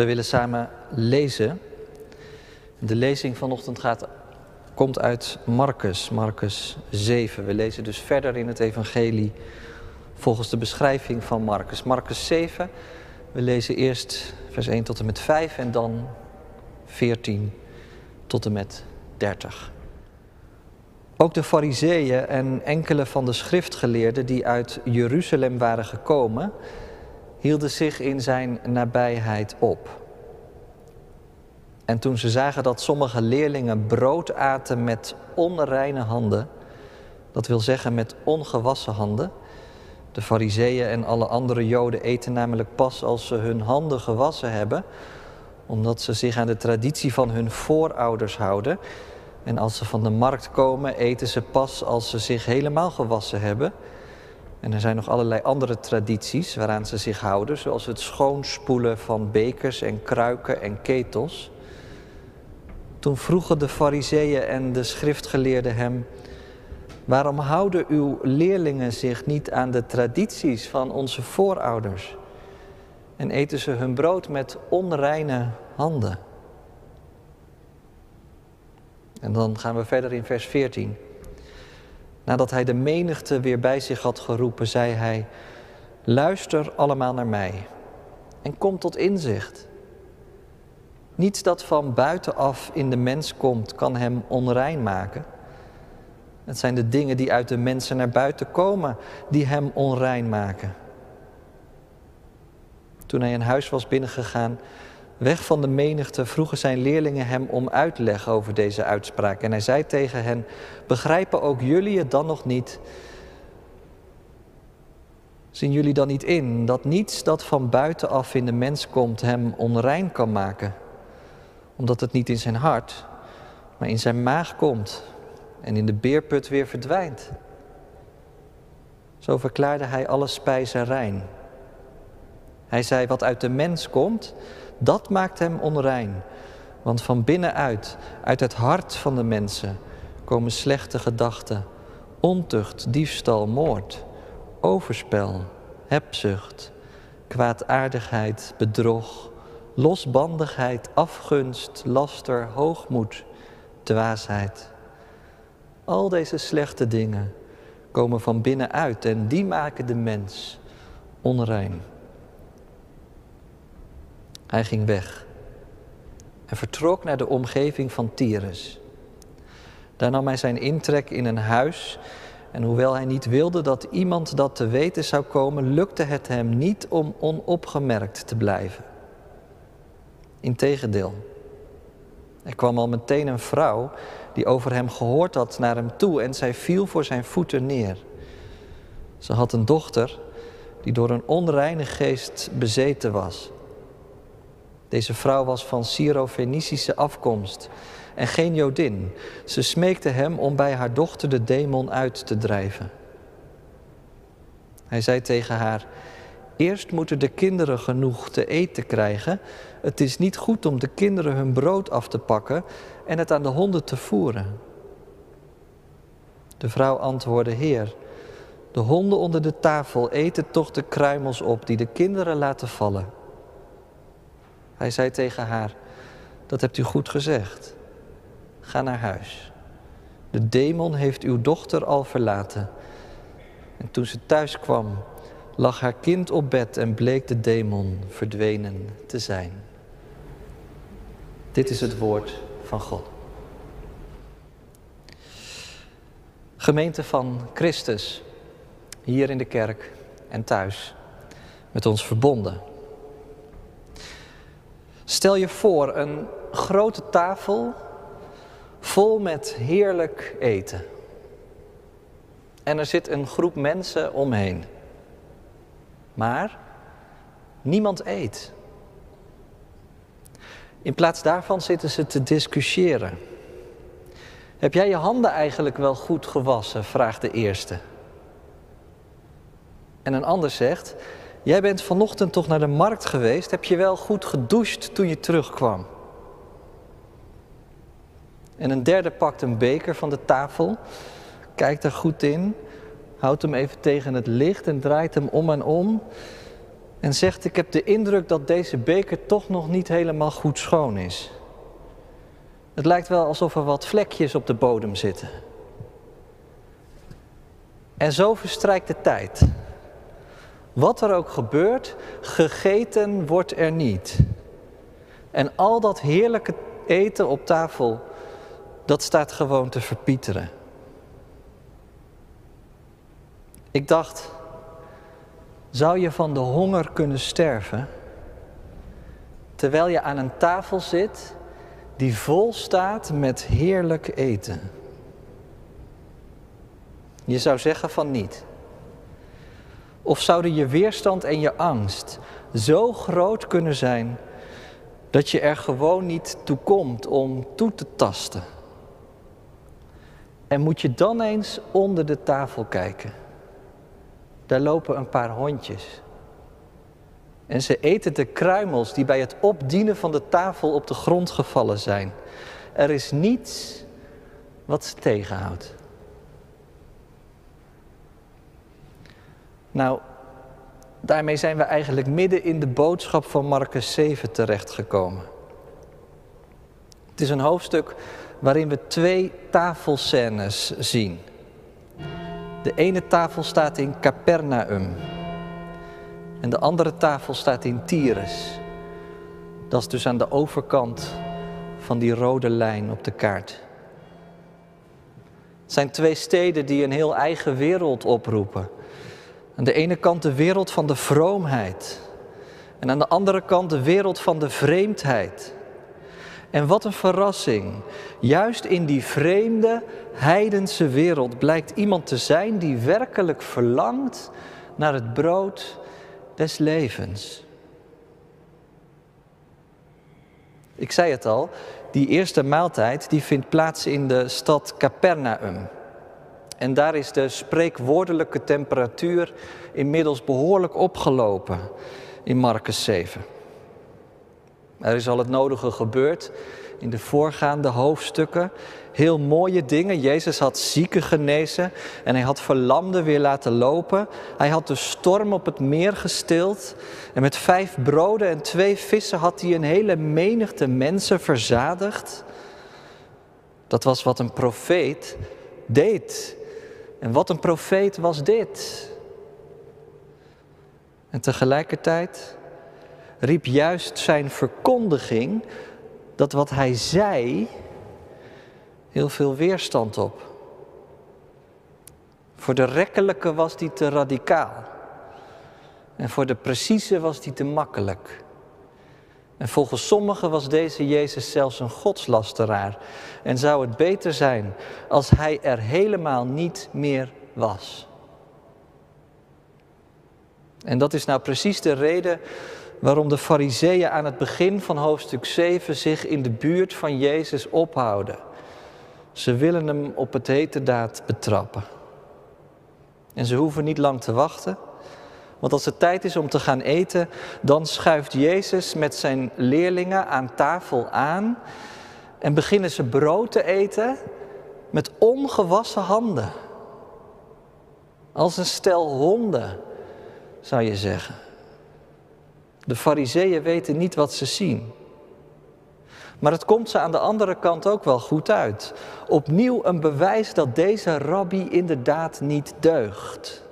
We willen samen lezen. De lezing vanochtend gaat, komt uit Marcus, Marcus 7. We lezen dus verder in het evangelie volgens de beschrijving van Marcus. Marcus 7, we lezen eerst vers 1 tot en met 5 en dan 14 tot en met 30. Ook de fariseeën en enkele van de schriftgeleerden die uit Jeruzalem waren gekomen, hielden zich in zijn nabijheid op. En toen ze zagen dat sommige leerlingen brood aten met onreine handen, dat wil zeggen met ongewassen handen, de fariseeën en alle andere joden eten namelijk pas als ze hun handen gewassen hebben, omdat ze zich aan de traditie van hun voorouders houden. En als ze van de markt komen, eten ze pas als ze zich helemaal gewassen hebben. En er zijn nog allerlei andere tradities waaraan ze zich houden, zoals het schoonspoelen van bekers en kruiken en ketels. Toen vroegen de fariseeën en de schriftgeleerden hem, waarom houden uw leerlingen zich niet aan de tradities van onze voorouders? En eten ze hun brood met onreine handen? En dan gaan we verder in vers 14. Nadat hij de menigte weer bij zich had geroepen, zei hij: Luister allemaal naar mij en kom tot inzicht. Niets dat van buitenaf in de mens komt, kan hem onrein maken. Het zijn de dingen die uit de mensen naar buiten komen, die hem onrein maken. Toen hij in huis was binnengegaan, weg van de menigte, vroegen zijn leerlingen hem om uitleg over deze uitspraak. En hij zei tegen hen: Begrijpen ook jullie het dan nog niet? Zien jullie dan niet in dat niets dat van buitenaf in de mens komt hem onrein kan maken? Omdat het niet in zijn hart, maar in zijn maag komt en in de beerput weer verdwijnt. Zo verklaarde hij alle spijzen rein. Hij zei: Wat uit de mens komt, dat maakt hem onrein. Want van binnenuit, uit het hart van de mensen, komen slechte gedachten, ontucht, diefstal, moord, overspel, hebzucht, kwaadaardigheid, bedrog, losbandigheid, afgunst, laster, hoogmoed, dwaasheid. Al deze slechte dingen komen van binnenuit en die maken de mens onrein. Hij ging weg en vertrok naar de omgeving van Tyrus. Daar nam hij zijn intrek in een huis en hoewel hij niet wilde dat iemand dat te weten zou komen, lukte het hem niet om onopgemerkt te blijven. Integendeel, er kwam al meteen een vrouw die over hem gehoord had naar hem toe en zij viel voor zijn voeten neer. Ze had een dochter die door een onreine geest bezeten was. Deze vrouw was van Syro-Fenicische afkomst en geen Jodin. Ze smeekte hem om bij haar dochter de demon uit te drijven. Hij zei tegen haar: Eerst moeten de kinderen genoeg te eten krijgen. Het is niet goed om de kinderen hun brood af te pakken en het aan de honden te voeren. De vrouw antwoordde: Heer, de honden onder de tafel eten toch de kruimels op die de kinderen laten vallen. Hij zei tegen haar: Dat hebt u goed gezegd. Ga naar huis. De demon heeft uw dochter al verlaten. En toen ze thuis kwam, lag haar kind op bed en bleek de demon verdwenen te zijn. Dit is het woord van God. Gemeente van Christus, hier in de kerk en thuis, met ons verbonden. Stel je voor een grote tafel vol met heerlijk eten. En er zit een groep mensen omheen. Maar niemand eet. In plaats daarvan zitten ze te discussiëren. Heb jij je handen eigenlijk wel goed gewassen? vraagt de eerste. En een ander zegt: Jij bent vanochtend toch naar de markt geweest? Heb je wel goed gedoucht toen je terugkwam? En een derde pakt een beker van de tafel, kijkt er goed in, houdt hem even tegen het licht en draait hem om en om. En zegt, ik heb de indruk dat deze beker toch nog niet helemaal goed schoon is. Het lijkt wel alsof er wat vlekjes op de bodem zitten. En zo verstrijkt de tijd. Wat er ook gebeurt, gegeten wordt er niet. En al dat heerlijke eten op tafel, dat staat gewoon te verpieteren. Ik dacht, zou je van de honger kunnen sterven terwijl je aan een tafel zit die vol staat met heerlijk eten? Je zou zeggen van niet. Of zouden je weerstand en je angst zo groot kunnen zijn dat je er gewoon niet toe komt om toe te tasten? En moet je dan eens onder de tafel kijken? Daar lopen een paar hondjes. En ze eten de kruimels die bij het opdienen van de tafel op de grond gevallen zijn. Er is niets wat ze tegenhoudt. Nou, daarmee zijn we eigenlijk midden in de boodschap van Marcus 7 terechtgekomen. Het is een hoofdstuk waarin we twee tafelscènes zien. De ene tafel staat in Capernaum en de andere tafel staat in Tyrus. Dat is dus aan de overkant van die rode lijn op de kaart. Het zijn twee steden die een heel eigen wereld oproepen. Aan de ene kant de wereld van de vroomheid en aan de andere kant de wereld van de vreemdheid. En wat een verrassing. Juist in die vreemde, heidense wereld blijkt iemand te zijn die werkelijk verlangt naar het brood des levens. Ik zei het al, die eerste maaltijd die vindt plaats in de stad Capernaum. En daar is de spreekwoordelijke temperatuur inmiddels behoorlijk opgelopen in Marcus 7. Er is al het nodige gebeurd in de voorgaande hoofdstukken. Heel mooie dingen. Jezus had zieken genezen en hij had verlamden weer laten lopen. Hij had de storm op het meer gestild. En met vijf broden en twee vissen had hij een hele menigte mensen verzadigd. Dat was wat een profeet deed. En wat een profeet was dit. En tegelijkertijd riep juist zijn verkondiging dat wat hij zei heel veel weerstand op. Voor de rekkelijke was die te radicaal. En voor de precieze was die te makkelijk. En volgens sommigen was deze Jezus zelfs een godslasteraar. En zou het beter zijn als hij er helemaal niet meer was. En dat is nou precies de reden waarom de fariseeën aan het begin van hoofdstuk 7 zich in de buurt van Jezus ophouden. Ze willen hem op het heterdaad betrappen. En ze hoeven niet lang te wachten, want als het tijd is om te gaan eten, dan schuift Jezus met zijn leerlingen aan tafel aan en beginnen ze brood te eten met ongewassen handen. Als een stel honden, zou je zeggen. De fariseeën weten niet wat ze zien. Maar het komt ze aan de andere kant ook wel goed uit. Opnieuw een bewijs dat deze rabbi inderdaad niet deugt.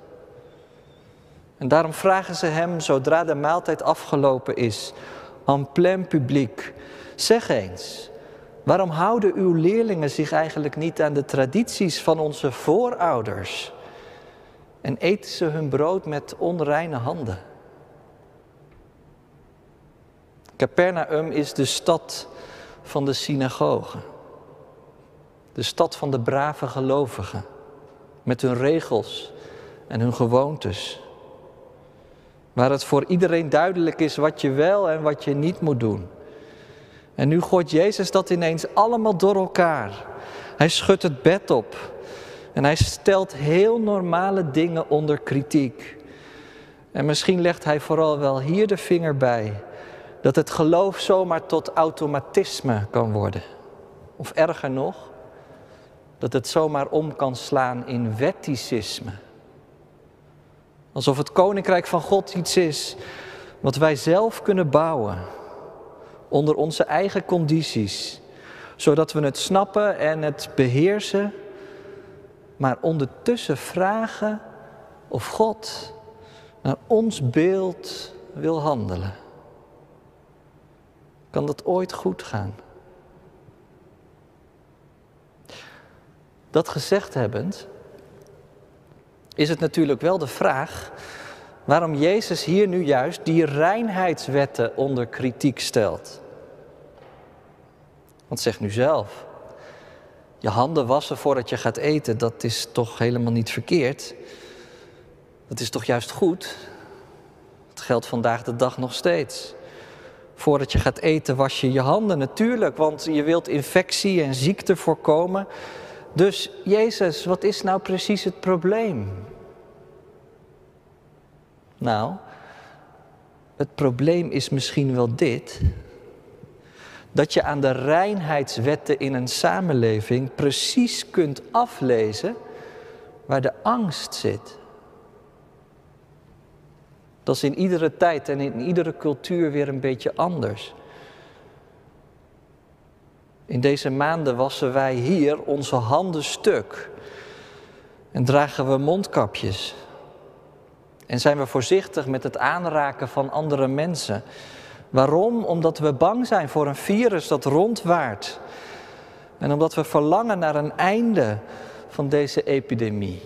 En daarom vragen ze hem, zodra de maaltijd afgelopen is, en plein publiek, zeg eens, waarom houden uw leerlingen zich eigenlijk niet aan de tradities van onze voorouders? En eten ze hun brood met onreine handen? Capernaum is de stad van de synagogen. De stad van de brave gelovigen. Met hun regels en hun gewoontes. Waar het voor iedereen duidelijk is wat je wel en wat je niet moet doen. En nu gooit Jezus dat ineens allemaal door elkaar. Hij schudt het bed op. En hij stelt heel normale dingen onder kritiek. En misschien legt hij vooral wel hier de vinger bij dat het geloof zomaar tot automatisme kan worden. Of erger nog, dat het zomaar om kan slaan in wetticisme. Alsof het koninkrijk van God iets is Wat wij zelf kunnen bouwen onder onze eigen condities, zodat we het snappen en het beheersen, maar ondertussen vragen of God naar ons beeld wil handelen. Kan dat ooit goed gaan? Dat gezegd hebbend, is het natuurlijk wel de vraag waarom Jezus hier nu juist die reinheidswetten onder kritiek stelt. Want zeg nu zelf, je handen wassen voordat je gaat eten, dat is toch helemaal niet verkeerd. Dat is toch juist goed? Het geldt vandaag de dag nog steeds. Voordat je gaat eten was je je handen natuurlijk, want je wilt infectie en ziekte voorkomen. Dus Jezus, wat is nou precies het probleem? Nou, het probleem is misschien wel dit. Dat je aan de reinheidswetten in een samenleving precies kunt aflezen waar de angst zit. Dat is in iedere tijd en in iedere cultuur weer een beetje anders. In deze maanden wassen wij hier onze handen stuk en dragen we mondkapjes. En zijn we voorzichtig met het aanraken van andere mensen. Waarom? Omdat we bang zijn voor een virus dat rondwaart. En omdat we verlangen naar een einde van deze epidemie.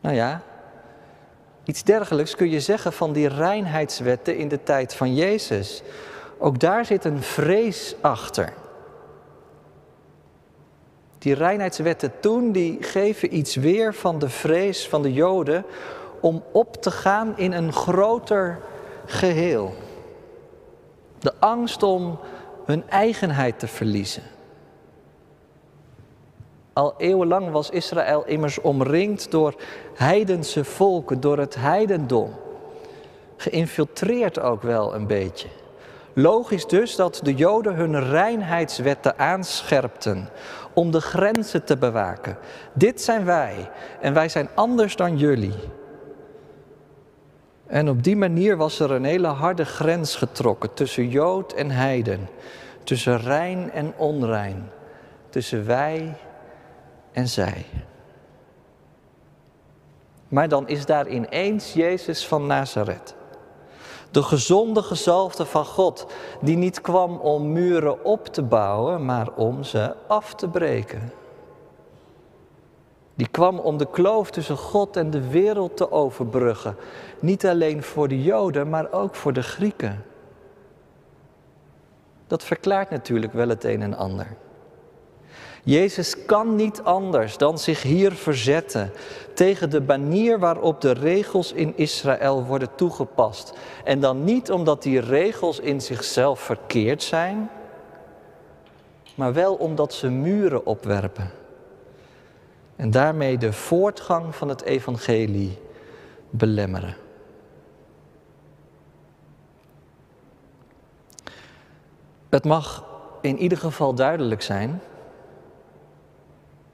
Nou ja, iets dergelijks kun je zeggen van die reinheidswetten in de tijd van Jezus. Ook daar zit een vrees achter. Die reinheidswetten toen, die geven iets weer van de vrees van de Joden om op te gaan in een groter geheel. De angst om hun eigenheid te verliezen. Al eeuwenlang was Israël immers omringd door heidense volken, door het heidendom. Geïnfiltreerd ook wel een beetje. Logisch dus dat de Joden hun reinheidswetten aanscherpten om de grenzen te bewaken. Dit zijn wij en wij zijn anders dan jullie. En op die manier was er een hele harde grens getrokken tussen Jood en Heiden, tussen rein en onrein, tussen wij en zij. Maar dan is daar ineens Jezus van Nazareth. De gezonde gezalfde van God, die niet kwam om muren op te bouwen, maar om ze af te breken. Die kwam om de kloof tussen God en de wereld te overbruggen. Niet alleen voor de Joden, maar ook voor de Grieken. Dat verklaart natuurlijk wel het een en ander. Jezus kan niet anders dan zich hier verzetten tegen de manier waarop de regels in Israël worden toegepast. En dan niet omdat die regels in zichzelf verkeerd zijn, maar wel omdat ze muren opwerpen. En daarmee de voortgang van het evangelie belemmeren. Het mag in ieder geval duidelijk zijn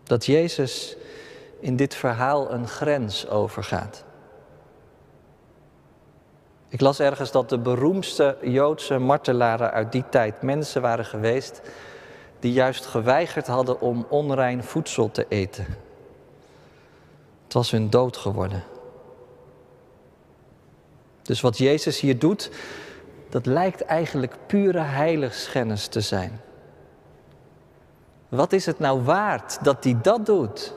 dat Jezus in dit verhaal een grens overgaat. Ik las ergens dat de beroemdste Joodse martelaren uit die tijd mensen waren geweest die juist geweigerd hadden om onrein voedsel te eten. Het was hun dood geworden. Dus wat Jezus hier doet, dat lijkt eigenlijk pure heiligschennis te zijn. Wat is het nou waard dat hij dat doet?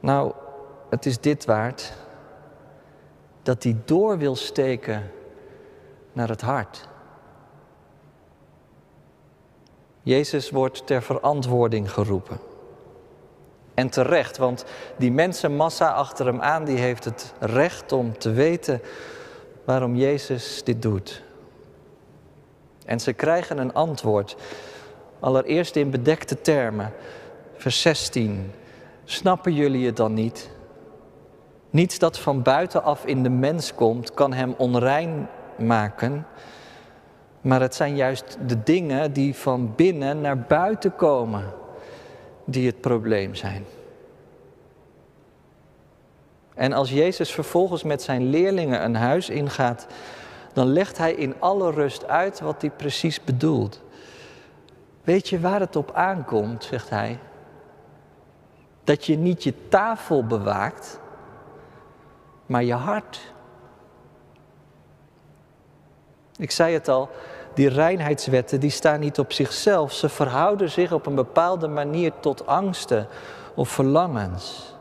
Nou, het is dit waard. Dat hij door wil steken naar het hart. Jezus wordt ter verantwoording geroepen. En terecht, want die mensenmassa achter hem aan, die heeft het recht om te weten waarom Jezus dit doet. En ze krijgen een antwoord. Allereerst in bedekte termen. Vers 16. Snappen jullie het dan niet? Niets dat van buitenaf in de mens komt, kan hem onrein maken. Maar het zijn juist de dingen die van binnen naar buiten komen, die het probleem zijn. En als Jezus vervolgens met zijn leerlingen een huis ingaat, dan legt hij in alle rust uit wat hij precies bedoelt. Weet je waar het op aankomt, zegt hij? Dat je niet je tafel bewaakt, maar je hart. Ik zei het al, die reinheidswetten die staan niet op zichzelf. Ze verhouden zich op een bepaalde manier tot angsten of verlangens.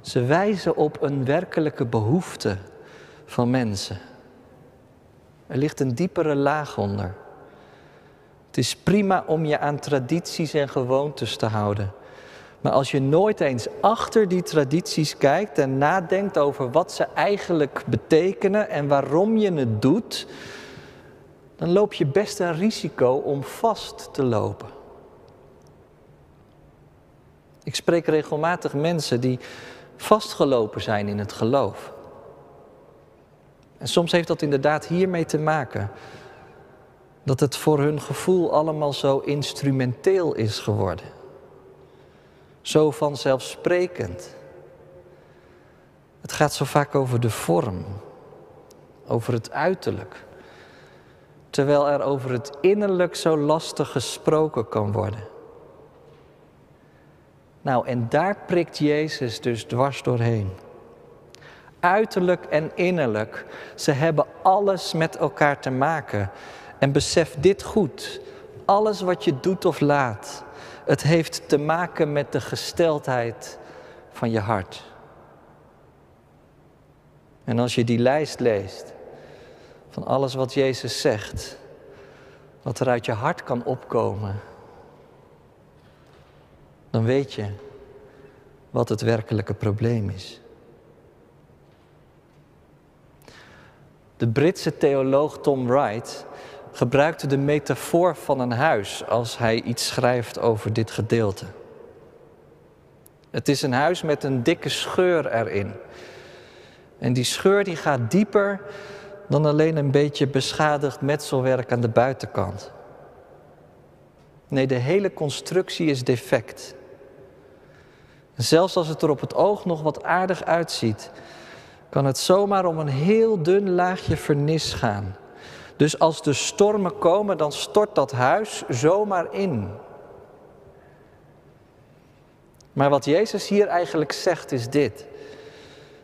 Ze wijzen op een werkelijke behoefte van mensen. Er ligt een diepere laag onder. Het is prima om je aan tradities en gewoontes te houden. Maar als je nooit eens achter die tradities kijkt en nadenkt over wat ze eigenlijk betekenen en waarom je het doet, dan loop je best een risico om vast te lopen. Ik spreek regelmatig mensen die vastgelopen zijn in het geloof. En soms heeft dat inderdaad hiermee te maken. Dat het voor hun gevoel allemaal zo instrumenteel is geworden. Zo vanzelfsprekend. Het gaat zo vaak over de vorm, over het uiterlijk. Terwijl er over het innerlijk zo lastig gesproken kan worden. Nou, en daar prikt Jezus dus dwars doorheen. Uiterlijk en innerlijk, ze hebben alles met elkaar te maken. En besef dit goed. Alles wat je doet of laat, het heeft te maken met de gesteldheid van je hart. En als je die lijst leest van alles wat Jezus zegt, wat er uit je hart kan opkomen, dan weet je wat het werkelijke probleem is. De Britse theoloog Tom Wright gebruikte de metafoor van een huis als hij iets schrijft over dit gedeelte. Het is een huis met een dikke scheur erin. En die scheur die gaat dieper dan alleen een beetje beschadigd metselwerk aan de buitenkant. Nee, de hele constructie is defect. Zelfs als het er op het oog nog wat aardig uitziet, kan het zomaar om een heel dun laagje vernis gaan. Dus als de stormen komen, dan stort dat huis zomaar in. Maar wat Jezus hier eigenlijk zegt is dit: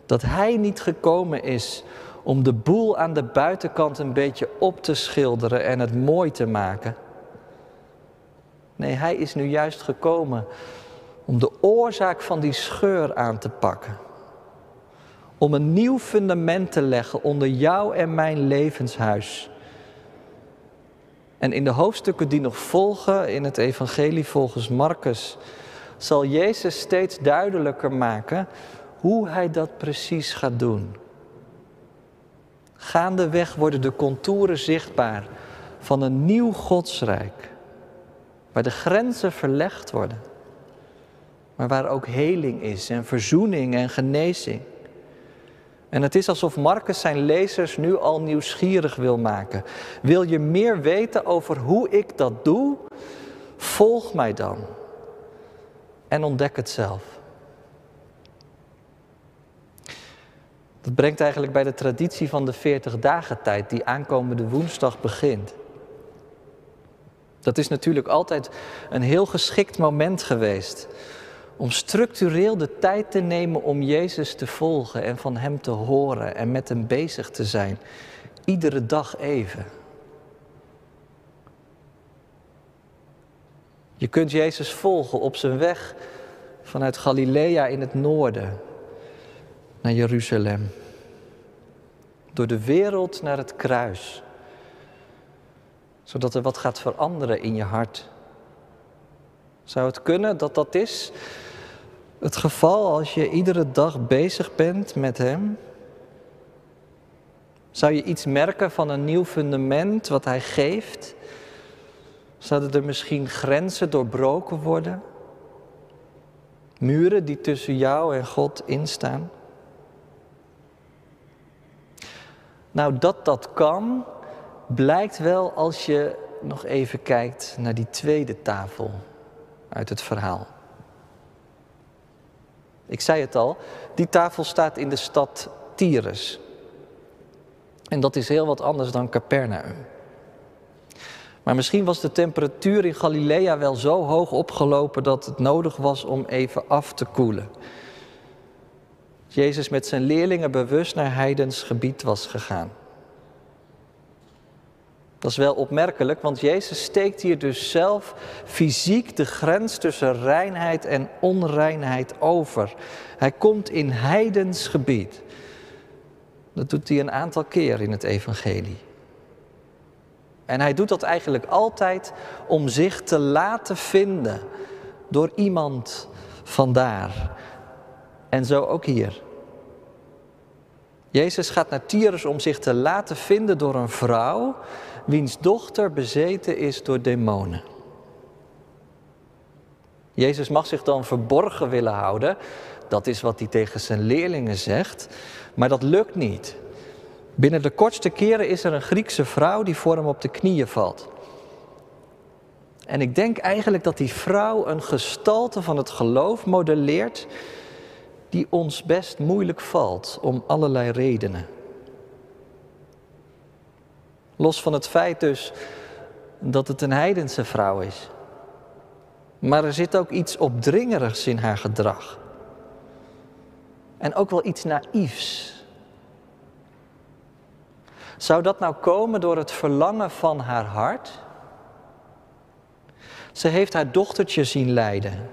dat Hij niet gekomen is om de boel aan de buitenkant een beetje op te schilderen en het mooi te maken. Nee, Hij is nu juist gekomen om de oorzaak van die scheur aan te pakken. Om een nieuw fundament te leggen onder jou en mijn levenshuis. En in de hoofdstukken die nog volgen in het Evangelie volgens Marcus zal Jezus steeds duidelijker maken hoe hij dat precies gaat doen. Gaandeweg worden de contouren zichtbaar van een nieuw godsrijk, waar de grenzen verlegd worden maar waar ook heling is en verzoening en genezing. En het is alsof Marcus zijn lezers nu al nieuwsgierig wil maken. Wil je meer weten over hoe ik dat doe? Volg mij dan en ontdek het zelf. Dat brengt eigenlijk bij de traditie van de 40 dagen tijd die aankomende woensdag begint. Dat is natuurlijk altijd een heel geschikt moment geweest om structureel de tijd te nemen om Jezus te volgen en van Hem te horen en met Hem bezig te zijn. Iedere dag even. Je kunt Jezus volgen op zijn weg vanuit Galilea in het noorden naar Jeruzalem. Door de wereld naar het kruis. Zodat er wat gaat veranderen in je hart. Zou het kunnen dat dat is het geval als je iedere dag bezig bent met Hem? Zou je iets merken van een nieuw fundament wat Hij geeft? Zouden er misschien grenzen doorbroken worden? Muren die tussen jou en God instaan? Nou, dat dat kan, blijkt wel als je nog even kijkt naar die tweede tafel uit het verhaal. Ik zei het al, die tafel staat in de stad Tyrus. En dat is heel wat anders dan Capernaum. Maar misschien was de temperatuur in Galilea wel zo hoog opgelopen dat het nodig was om even af te koelen. Jezus met zijn leerlingen bewust naar heidens gebied was gegaan. Dat is wel opmerkelijk, want Jezus steekt hier dus zelf fysiek de grens tussen reinheid en onreinheid over. Hij komt in heidens gebied. Dat doet hij een aantal keer in het evangelie. En hij doet dat eigenlijk altijd om zich te laten vinden door iemand vandaar. En zo ook hier. Jezus gaat naar Tyrus om zich te laten vinden door een vrouw wiens dochter bezeten is door demonen. Jezus mag zich dan verborgen willen houden. Dat is wat hij tegen zijn leerlingen zegt. Maar dat lukt niet. Binnen de kortste keren is er een Griekse vrouw die voor hem op de knieën valt. En ik denk eigenlijk dat die vrouw een gestalte van het geloof modelleert die ons best moeilijk valt om allerlei redenen. Los van het feit dus dat het een heidense vrouw is. Maar er zit ook iets opdringerigs in haar gedrag. En ook wel iets naïefs. Zou dat nou komen door het verlangen van haar hart? Ze heeft haar dochtertje zien lijden.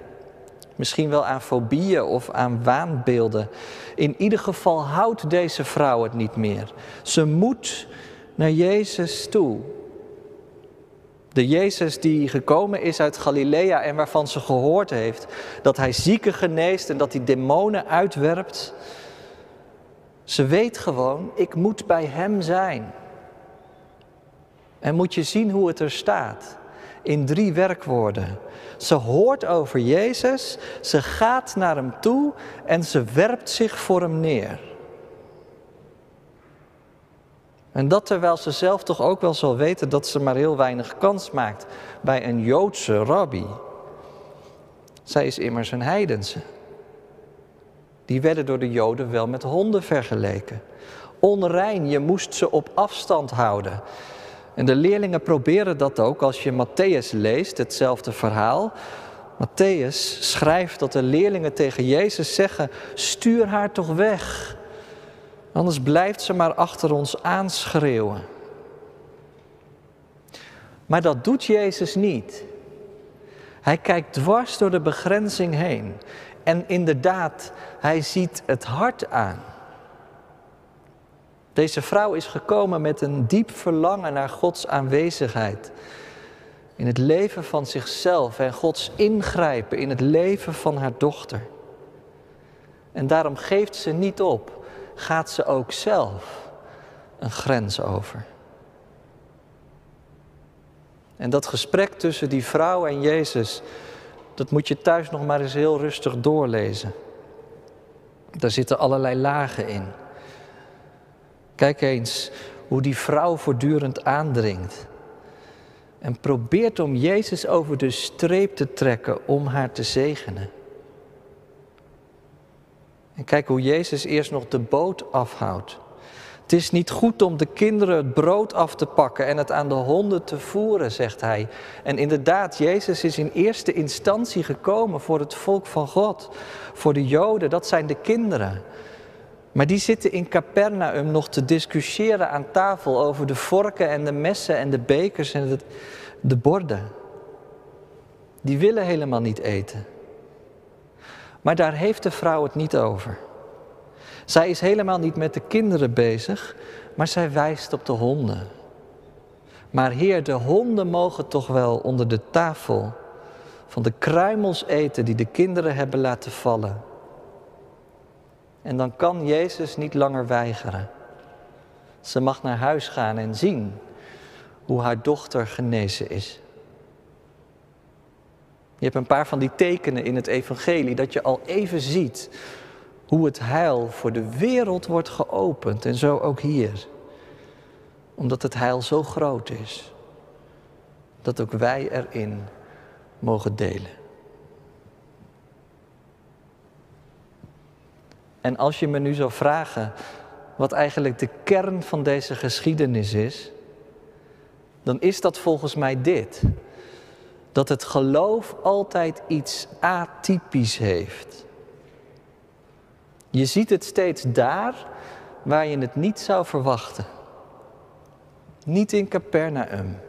Misschien wel aan fobieën of aan waanbeelden. In ieder geval houdt deze vrouw het niet meer. Ze moet naar Jezus toe. De Jezus die gekomen is uit Galilea en waarvan ze gehoord heeft dat hij zieken geneest en dat hij demonen uitwerpt. Ze weet gewoon, ik moet bij hem zijn. En moet je zien hoe het er staat. In drie werkwoorden. Ze hoort over Jezus, ze gaat naar hem toe en ze werpt zich voor hem neer. En dat terwijl ze zelf toch ook wel zal weten dat ze maar heel weinig kans maakt bij een Joodse rabbi. Zij is immers een heidense. Die werden door de Joden wel met honden vergeleken. Onrein, je moest ze op afstand houden. En de leerlingen proberen dat ook als je Matthäus leest, hetzelfde verhaal. Matthäus schrijft dat de leerlingen tegen Jezus zeggen: Stuur haar toch weg. Anders blijft ze maar achter ons aanschreeuwen. Maar dat doet Jezus niet. Hij kijkt dwars door de begrenzing heen. En inderdaad, hij ziet het hart aan. Deze vrouw is gekomen met een diep verlangen naar Gods aanwezigheid. In het leven van zichzelf en Gods ingrijpen in het leven van haar dochter. En daarom geeft ze niet op, gaat ze ook zelf een grens over. En dat gesprek tussen die vrouw en Jezus, dat moet je thuis nog maar eens heel rustig doorlezen. Daar zitten allerlei lagen in. Kijk eens hoe die vrouw voortdurend aandringt. En probeert om Jezus over de streep te trekken om haar te zegenen. En kijk hoe Jezus eerst nog de boot afhoudt. Het is niet goed om de kinderen het brood af te pakken en het aan de honden te voeren, zegt hij. En inderdaad, Jezus is in eerste instantie gekomen voor het volk van God, voor de Joden, dat zijn de kinderen. Maar die zitten in Capernaum nog te discussiëren aan tafel over de vorken en de messen en de bekers en de borden. Die willen helemaal niet eten. Maar daar heeft de vrouw het niet over. Zij is helemaal niet met de kinderen bezig, maar zij wijst op de honden. Maar Heer, de honden mogen toch wel onder de tafel van de kruimels eten die de kinderen hebben laten vallen. En dan kan Jezus niet langer weigeren. Ze mag naar huis gaan en zien hoe haar dochter genezen is. Je hebt een paar van die tekenen in het evangelie dat je al even ziet hoe het heil voor de wereld wordt geopend en zo ook hier. Omdat het heil zo groot is dat ook wij erin mogen delen. En als je me nu zou vragen wat eigenlijk de kern van deze geschiedenis is, dan is dat volgens mij dit. Dat het geloof altijd iets atypisch heeft. Je ziet het steeds daar waar je het niet zou verwachten. Niet in Capernaum,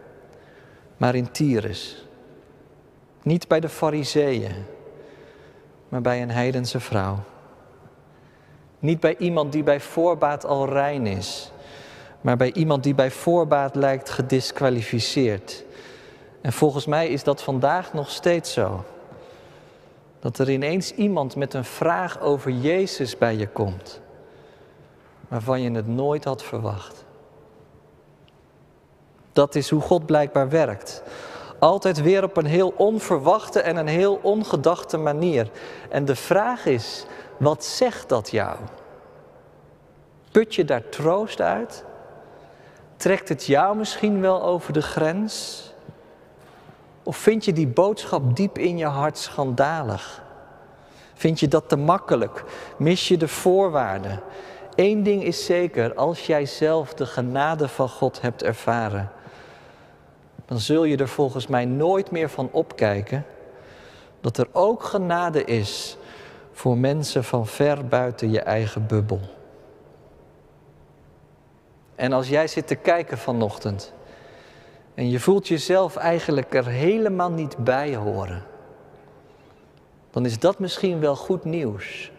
maar in Tyrus. Niet bij de Fariseeën, maar bij een heidense vrouw. Niet bij iemand die bij voorbaat al rein is, maar bij iemand die bij voorbaat lijkt gedisqualificeerd. En volgens mij is dat vandaag nog steeds zo. Dat er ineens iemand met een vraag over Jezus bij je komt, waarvan je het nooit had verwacht. Dat is hoe God blijkbaar werkt. Altijd weer op een heel onverwachte en een heel ongedachte manier. En de vraag is, wat zegt dat jou? Put je daar troost uit? Trekt het jou misschien wel over de grens? Of vind je die boodschap diep in je hart schandalig? Vind je dat te makkelijk? Mis je de voorwaarden? Eén ding is zeker, als jij zelf de genade van God hebt ervaren, dan zul je er volgens mij nooit meer van opkijken dat er ook genade is voor mensen van ver buiten je eigen bubbel. En als jij zit te kijken vanochtend en je voelt jezelf eigenlijk er helemaal niet bij horen, dan is dat misschien wel goed nieuws.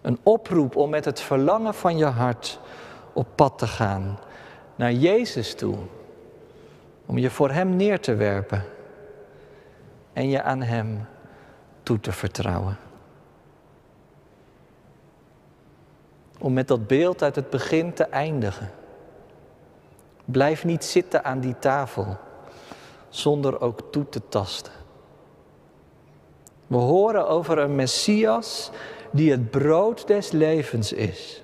Een oproep om met het verlangen van je hart op pad te gaan naar Jezus toe. Om je voor Hem neer te werpen en je aan Hem toe te vertrouwen. Om met dat beeld uit het begin te eindigen. Blijf niet zitten aan die tafel zonder ook toe te tasten. We horen over een Messias die het brood des levens is.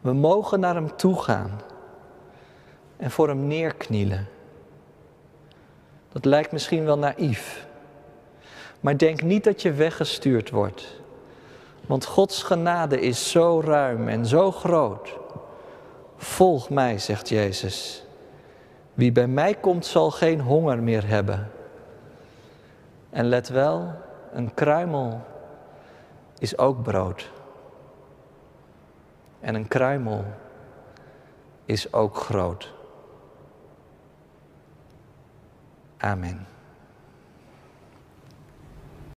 We mogen naar hem toe gaan en voor hem neerknielen. Dat lijkt misschien wel naïef, maar denk niet dat je weggestuurd wordt. Want Gods genade is zo ruim en zo groot. Volg mij, zegt Jezus. Wie bij mij komt zal geen honger meer hebben. En let wel, een kruimel is ook brood. En een kruimel is ook groot. Amen.